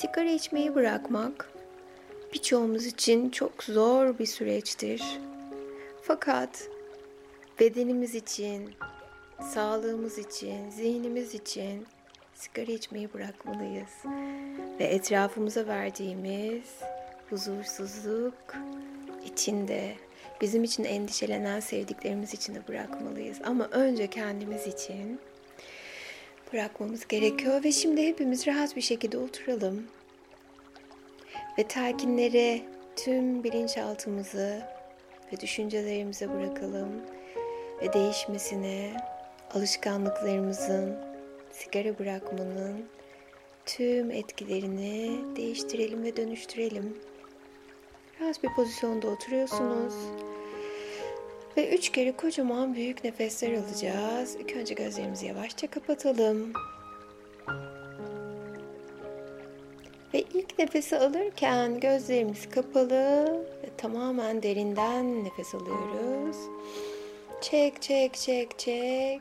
Sigara içmeyi bırakmak birçoğumuz için çok zor bir süreçtir. Fakat bedenimiz için, sağlığımız için, zihnimiz için sigara içmeyi bırakmalıyız. Ve etrafımıza verdiğimiz huzursuzluk içinde bizim için endişelenen sevdiklerimiz için de bırakmalıyız. Ama önce kendimiz için bırakmamız gerekiyor ve şimdi hepimiz rahat bir şekilde oturalım. Ve telkinlere tüm bilinçaltımızı ve düşüncelerimize bırakalım ve değişmesine, alışkanlıklarımızın, sigara bırakmanın tüm etkilerini değiştirelim ve dönüştürelim. Rahat bir pozisyonda oturuyorsunuz. Ve üç kere kocaman büyük nefesler alacağız. İlk önce gözlerimizi yavaşça kapatalım. Ve ilk nefesi alırken gözlerimiz kapalı ve tamamen derinden nefes alıyoruz. Çek, çek, çek, çek.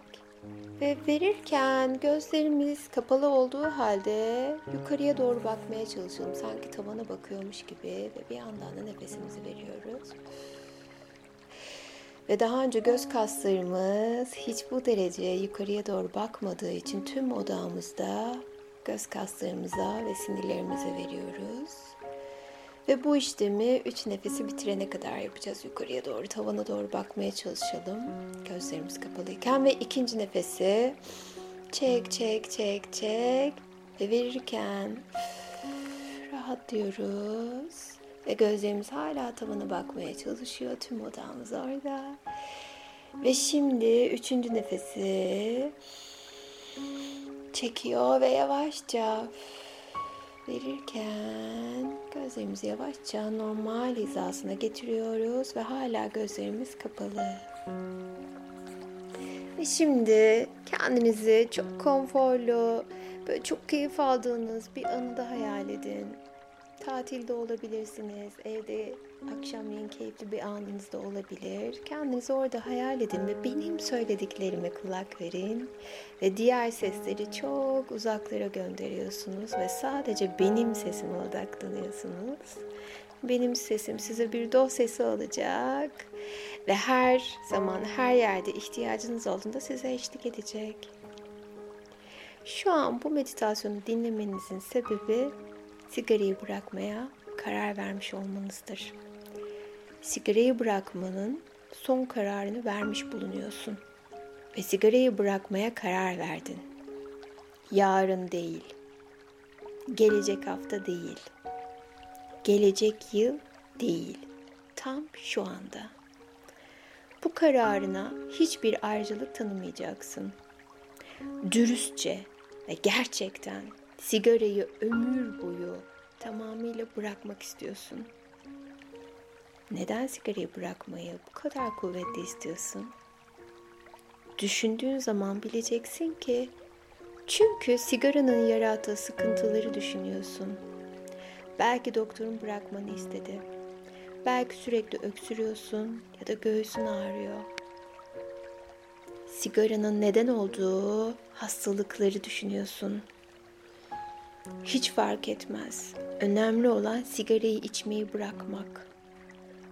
Ve verirken gözlerimiz kapalı olduğu halde yukarıya doğru bakmaya çalışalım. Sanki tavana bakıyormuş gibi ve bir yandan da nefesimizi veriyoruz. Ve daha önce göz kaslarımız hiç bu derece yukarıya doğru bakmadığı için tüm odağımızda göz kaslarımıza ve sinirlerimize veriyoruz. Ve bu işlemi 3 nefesi bitirene kadar yapacağız. Yukarıya doğru, tavana doğru bakmaya çalışalım. Gözlerimiz kapalıyken ve ikinci nefesi çek, çek, çek, çek ve verirken rahatlıyoruz. Ve gözlerimiz hala tavana bakmaya çalışıyor. Tüm odamız orada. Ve şimdi üçüncü nefesi çekiyor ve yavaşça verirken gözlerimizi yavaşça normal hizasına getiriyoruz ve hala gözlerimiz kapalı. Ve şimdi kendinizi çok konforlu, böyle çok keyif aldığınız bir anı hayal edin. Tatilde olabilirsiniz, evde akşamleyin keyifli bir anınız da olabilir. Kendinizi orada hayal edin ve benim söylediklerime kulak verin. Ve diğer sesleri çok uzaklara gönderiyorsunuz ve sadece benim sesime odaklanıyorsunuz. Benim sesim size bir do sesi alacak ve her zaman her yerde ihtiyacınız olduğunda size eşlik edecek. Şu an bu meditasyonu dinlemenizin sebebi sigarayı bırakmaya karar vermiş olmanızdır. Sigarayı bırakmanın son kararını vermiş bulunuyorsun ve sigarayı bırakmaya karar verdin. Yarın değil, gelecek hafta değil, gelecek yıl değil, tam şu anda. Bu kararına hiçbir ayrıcalık tanımayacaksın. Dürüstçe ve gerçekten sigarayı ömür boyu tamamıyla bırakmak istiyorsun. Neden sigarayı bırakmayı bu kadar kuvvetli istiyorsun? Düşündüğün zaman bileceksin ki çünkü sigaranın yarattığı sıkıntıları düşünüyorsun. Belki doktorun bırakmanı istedi. Belki sürekli öksürüyorsun ya da göğsün ağrıyor. Sigaranın neden olduğu hastalıkları düşünüyorsun. Hiç fark etmez. Önemli olan sigarayı içmeyi bırakmak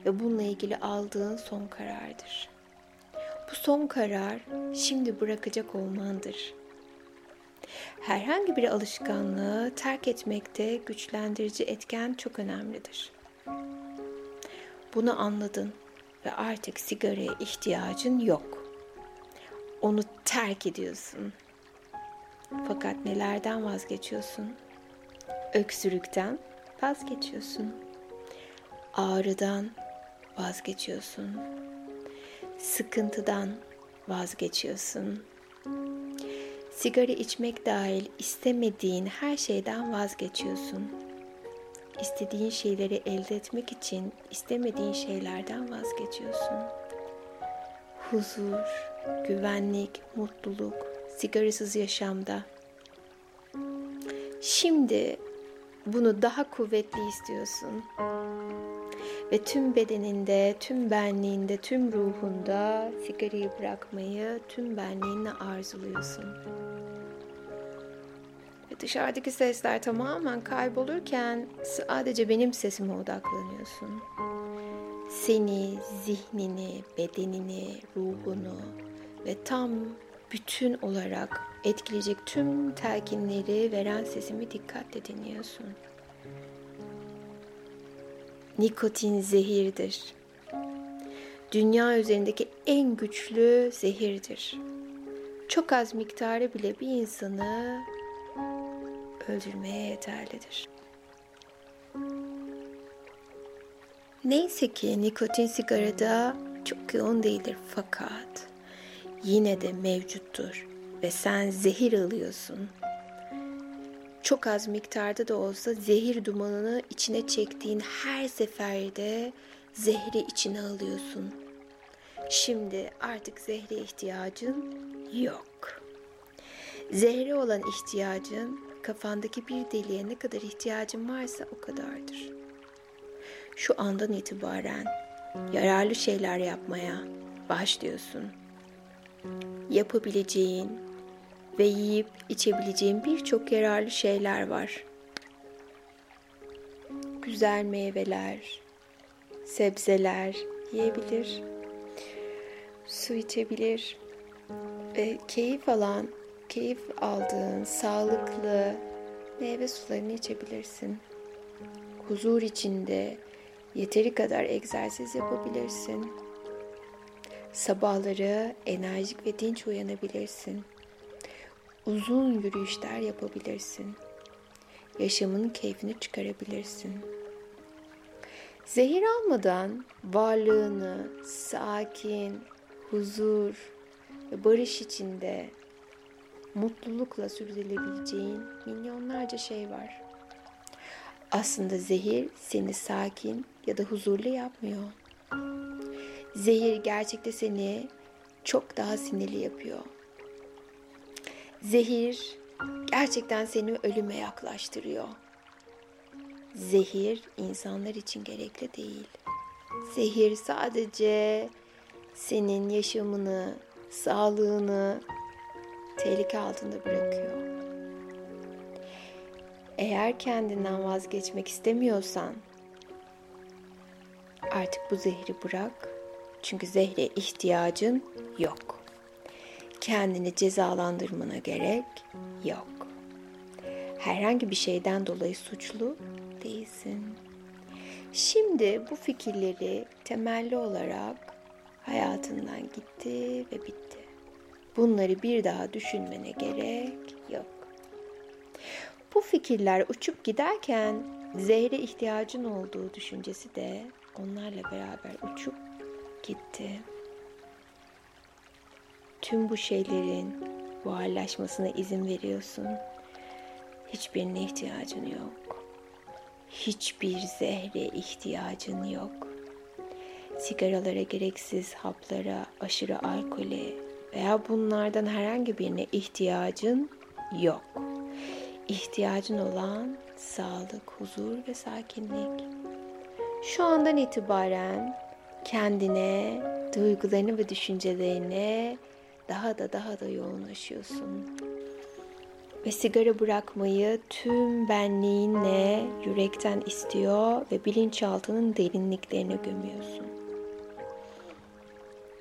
ve bununla ilgili aldığın son karardır. Bu son karar şimdi bırakacak olmandır. Herhangi bir alışkanlığı terk etmekte güçlendirici etken çok önemlidir. Bunu anladın ve artık sigaraya ihtiyacın yok. Onu terk ediyorsun. Fakat nelerden vazgeçiyorsun? Öksürükten vazgeçiyorsun. Ağrıdan vazgeçiyorsun. Sıkıntıdan vazgeçiyorsun. Sigara içmek dahil istemediğin her şeyden vazgeçiyorsun. İstediğin şeyleri elde etmek için istemediğin şeylerden vazgeçiyorsun. Huzur, güvenlik, mutluluk, sigarasız yaşamda. Şimdi bunu daha kuvvetli istiyorsun. Ve tüm bedeninde, tüm benliğinde, tüm ruhunda sigarayı bırakmayı tüm benliğinle arzuluyorsun. Ve dışarıdaki sesler tamamen kaybolurken sadece benim sesime odaklanıyorsun. Seni, zihnini, bedenini, ruhunu ve tam bütün olarak etkileyecek tüm telkinleri veren sesimi dikkatle dinliyorsun. Nikotin zehirdir. Dünya üzerindeki en güçlü zehirdir. Çok az miktarı bile bir insanı öldürmeye yeterlidir. Neyse ki nikotin sigarada çok yoğun değildir fakat yine de mevcuttur ve sen zehir alıyorsun. Çok az miktarda da olsa zehir dumanını içine çektiğin her seferde zehri içine alıyorsun. Şimdi artık zehre ihtiyacın yok. Zehre olan ihtiyacın kafandaki bir deliğe ne kadar ihtiyacın varsa o kadardır. Şu andan itibaren yararlı şeyler yapmaya başlıyorsun. Yapabileceğin ve yiyip içebileceğin birçok yararlı şeyler var. Güzel meyveler, sebzeler yiyebilir, su içebilir ve keyif alan, keyif aldığın sağlıklı meyve sularını içebilirsin. Huzur içinde yeteri kadar egzersiz yapabilirsin. Sabahları enerjik ve dinç uyanabilirsin. Uzun yürüyüşler yapabilirsin. Yaşamın keyfini çıkarabilirsin. Zehir almadan varlığını sakin, huzur ve barış içinde mutlulukla sürdürülebileceğin milyonlarca şey var. Aslında zehir seni sakin ya da huzurlu yapmıyor. Zehir gerçekte seni çok daha sinirli yapıyor. Zehir gerçekten seni ölüme yaklaştırıyor. Zehir insanlar için gerekli değil. Zehir sadece senin yaşamını, sağlığını tehlike altında bırakıyor. Eğer kendinden vazgeçmek istemiyorsan artık bu zehri bırak. Çünkü zehre ihtiyacın yok. Kendini cezalandırmana gerek yok. Herhangi bir şeyden dolayı suçlu değilsin. Şimdi bu fikirleri temelli olarak hayatından gitti ve bitti. Bunları bir daha düşünmene gerek yok. Bu fikirler uçup giderken zehre ihtiyacın olduğu düşüncesi de onlarla beraber uçup gitti. Tüm bu şeylerin buharlaşmasına izin veriyorsun. Hiçbirine ihtiyacın yok. Hiçbir zehre ihtiyacın yok. Sigaralara, gereksiz haplara, aşırı alkole veya bunlardan herhangi birine ihtiyacın yok. İhtiyacın olan sağlık, huzur ve sakinlik. Şu andan itibaren kendine, duygularını ve düşüncelerine daha da daha da yoğunlaşıyorsun. Ve sigara bırakmayı tüm benliğinle yürekten istiyor ve bilinçaltının derinliklerine gömüyorsun.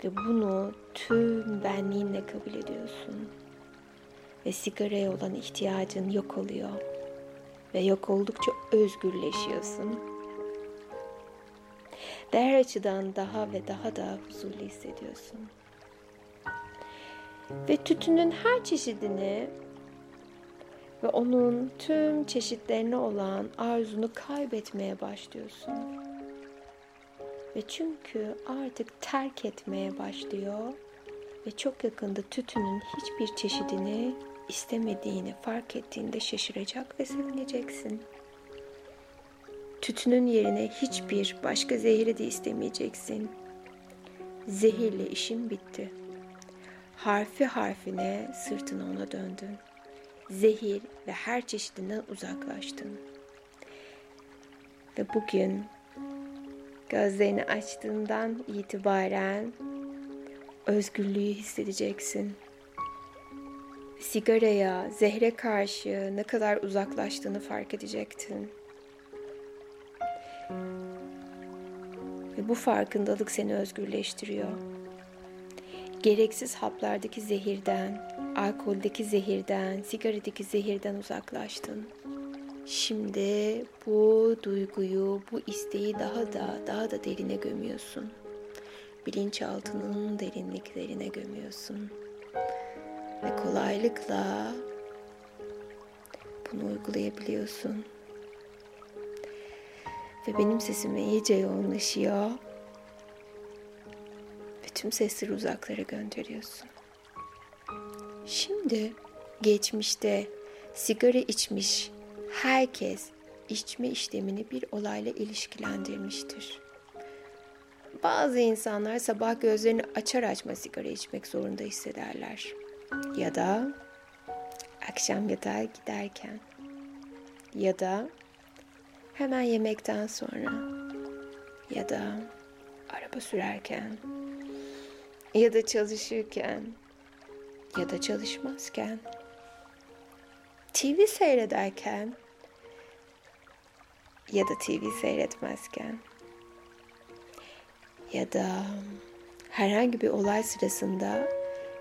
Ve bunu tüm benliğinle kabul ediyorsun. Ve sigaraya olan ihtiyacın yok oluyor. Ve yok oldukça özgürleşiyorsun. Ve her açıdan daha ve daha da huzurlu hissediyorsun. Ve tütünün her çeşidini ve onun tüm çeşitlerine olan arzunu kaybetmeye başlıyorsun. Ve çünkü artık terk etmeye başlıyor ve çok yakında tütünün hiçbir çeşidini istemediğini fark ettiğinde şaşıracak ve sevineceksin. Tütünün yerine hiçbir başka zehri de istemeyeceksin. Zehirle işin bitti. Harfi harfine sırtını ona döndün. Zehir ve her çeşidinden uzaklaştın. Ve bugün gözlerini açtığından itibaren özgürlüğü hissedeceksin. sigaraya, zehre karşı ne kadar uzaklaştığını fark edecektin. Ve bu farkındalık seni özgürleştiriyor. Gereksiz haplardaki zehirden, alkoldeki zehirden, sigaradaki zehirden uzaklaştın. Şimdi bu duyguyu, bu isteği daha da daha da derine gömüyorsun. Bilinçaltının derinliklerine gömüyorsun. Ve kolaylıkla bunu uygulayabiliyorsun. Ve benim sesim iyice yoğunlaşıyor. Tüm sesleri uzaklara gönderiyorsun. Şimdi geçmişte sigara içmiş herkes içme işlemini bir olayla ilişkilendirmiştir. Bazı insanlar sabah gözlerini açar açma sigara içmek zorunda hissederler. Ya da akşam yatağa giderken ya da hemen yemekten sonra ya da araba sürerken ya da çalışırken ya da çalışmazken TV seyrederken ya da TV seyretmezken ya da herhangi bir olay sırasında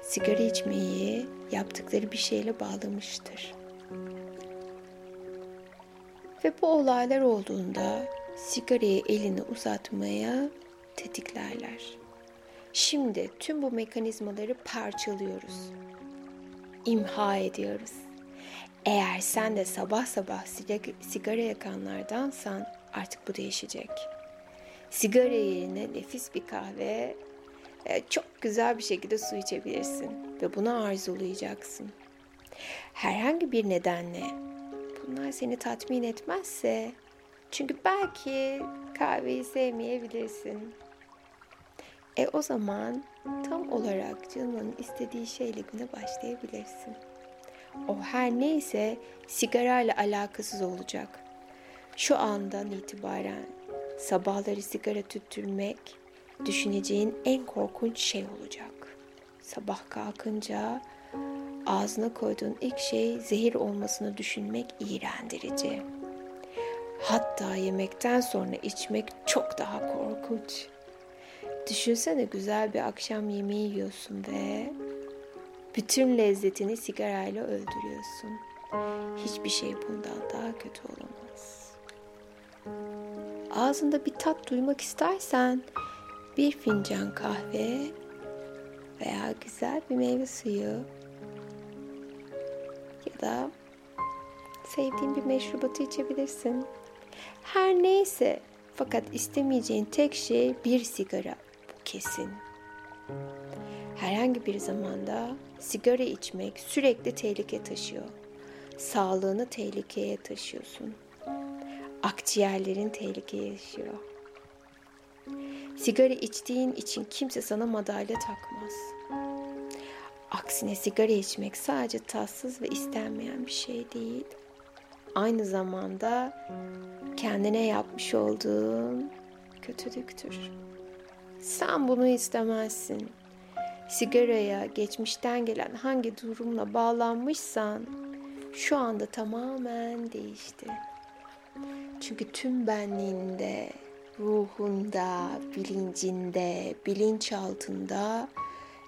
sigara içmeyi yaptıkları bir şeyle bağlamıştır. Ve bu olaylar olduğunda sigarayı elini uzatmaya tetiklerler. Şimdi tüm bu mekanizmaları parçalıyoruz. İmha ediyoruz. Eğer sen de sabah sabah sigara yakanlardansan artık bu değişecek. Sigara yerine nefis bir kahve, e, çok güzel bir şekilde su içebilirsin ve buna arzulayacaksın. Herhangi bir nedenle bunlar seni tatmin etmezse çünkü belki kahveyi sevmeyebilirsin. E o zaman tam olarak canının istediği şeyle güne başlayabilirsin. O her neyse sigarayla alakasız olacak. Şu andan itibaren sabahları sigara tüttürmek düşüneceğin en korkunç şey olacak. Sabah kalkınca ağzına koyduğun ilk şey zehir olmasını düşünmek iğrendirici. Hatta yemekten sonra içmek çok daha korkunç. Düşünsene güzel bir akşam yemeği yiyorsun ve bütün lezzetini sigarayla öldürüyorsun. Hiçbir şey bundan daha kötü olamaz. Ağzında bir tat duymak istersen bir fincan kahve veya güzel bir meyve suyu ya da sevdiğin bir meşrubatı içebilirsin. Her neyse fakat istemeyeceğin tek şey bir sigara. Kesin. Herhangi bir zamanda sigara içmek sürekli tehlike taşıyor. Sağlığını tehlikeye taşıyorsun. Akciğerlerin tehlikeye yaşıyor. Sigara içtiğin için kimse sana madalya takmaz. Aksine sigara içmek sadece tatsız ve istenmeyen bir şey değil. Aynı zamanda kendine yapmış olduğun kötülüktür. Sen bunu istemezsin. Sigaraya geçmişten gelen hangi durumla bağlanmışsan şu anda tamamen değişti. Çünkü tüm benliğinde, ruhunda, bilincinde, bilinçaltında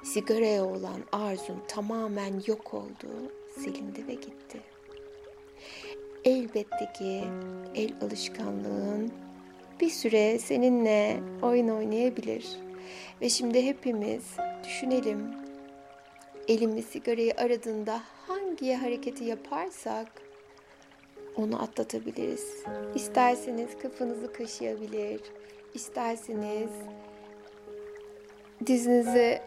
sigaraya olan arzun tamamen yok oldu, silindi ve gitti. Elbette ki el alışkanlığın bir süre seninle oyun oynayabilir. Ve şimdi hepimiz düşünelim. Elimiz sigarayı aradığında hangi hareketi yaparsak onu atlatabiliriz. İsterseniz kafanızı kaşıyabilir, isterseniz dizinizi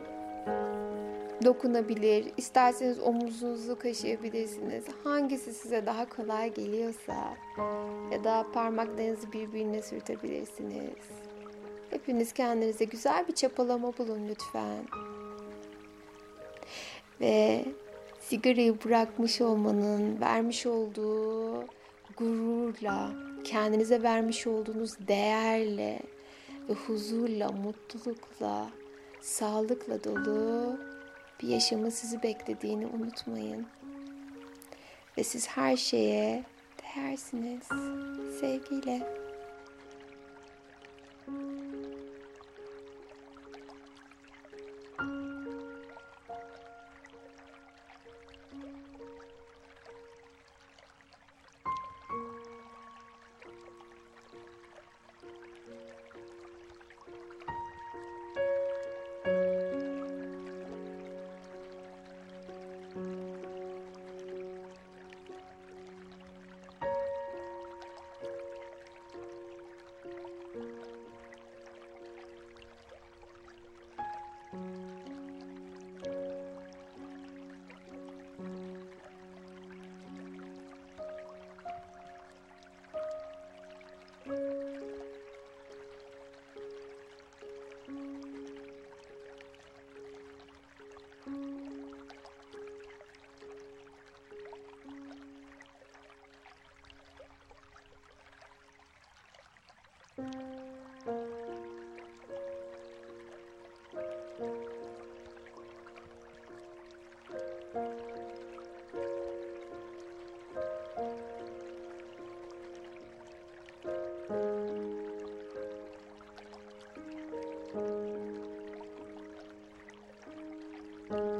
dokunabilir, isterseniz omuzunuzu kaşıyabilirsiniz. Hangisi size daha kolay geliyorsa ya da parmaklarınızı birbirine sürtebilirsiniz. Hepiniz kendinize güzel bir çapalama bulun lütfen. Ve sigarayı bırakmış olmanın vermiş olduğu gururla, kendinize vermiş olduğunuz değerle ve huzurla, mutlulukla, sağlıkla dolu bir yaşamın sizi beklediğini unutmayın. Ve siz her şeye değersiniz. Sevgiyle. thank you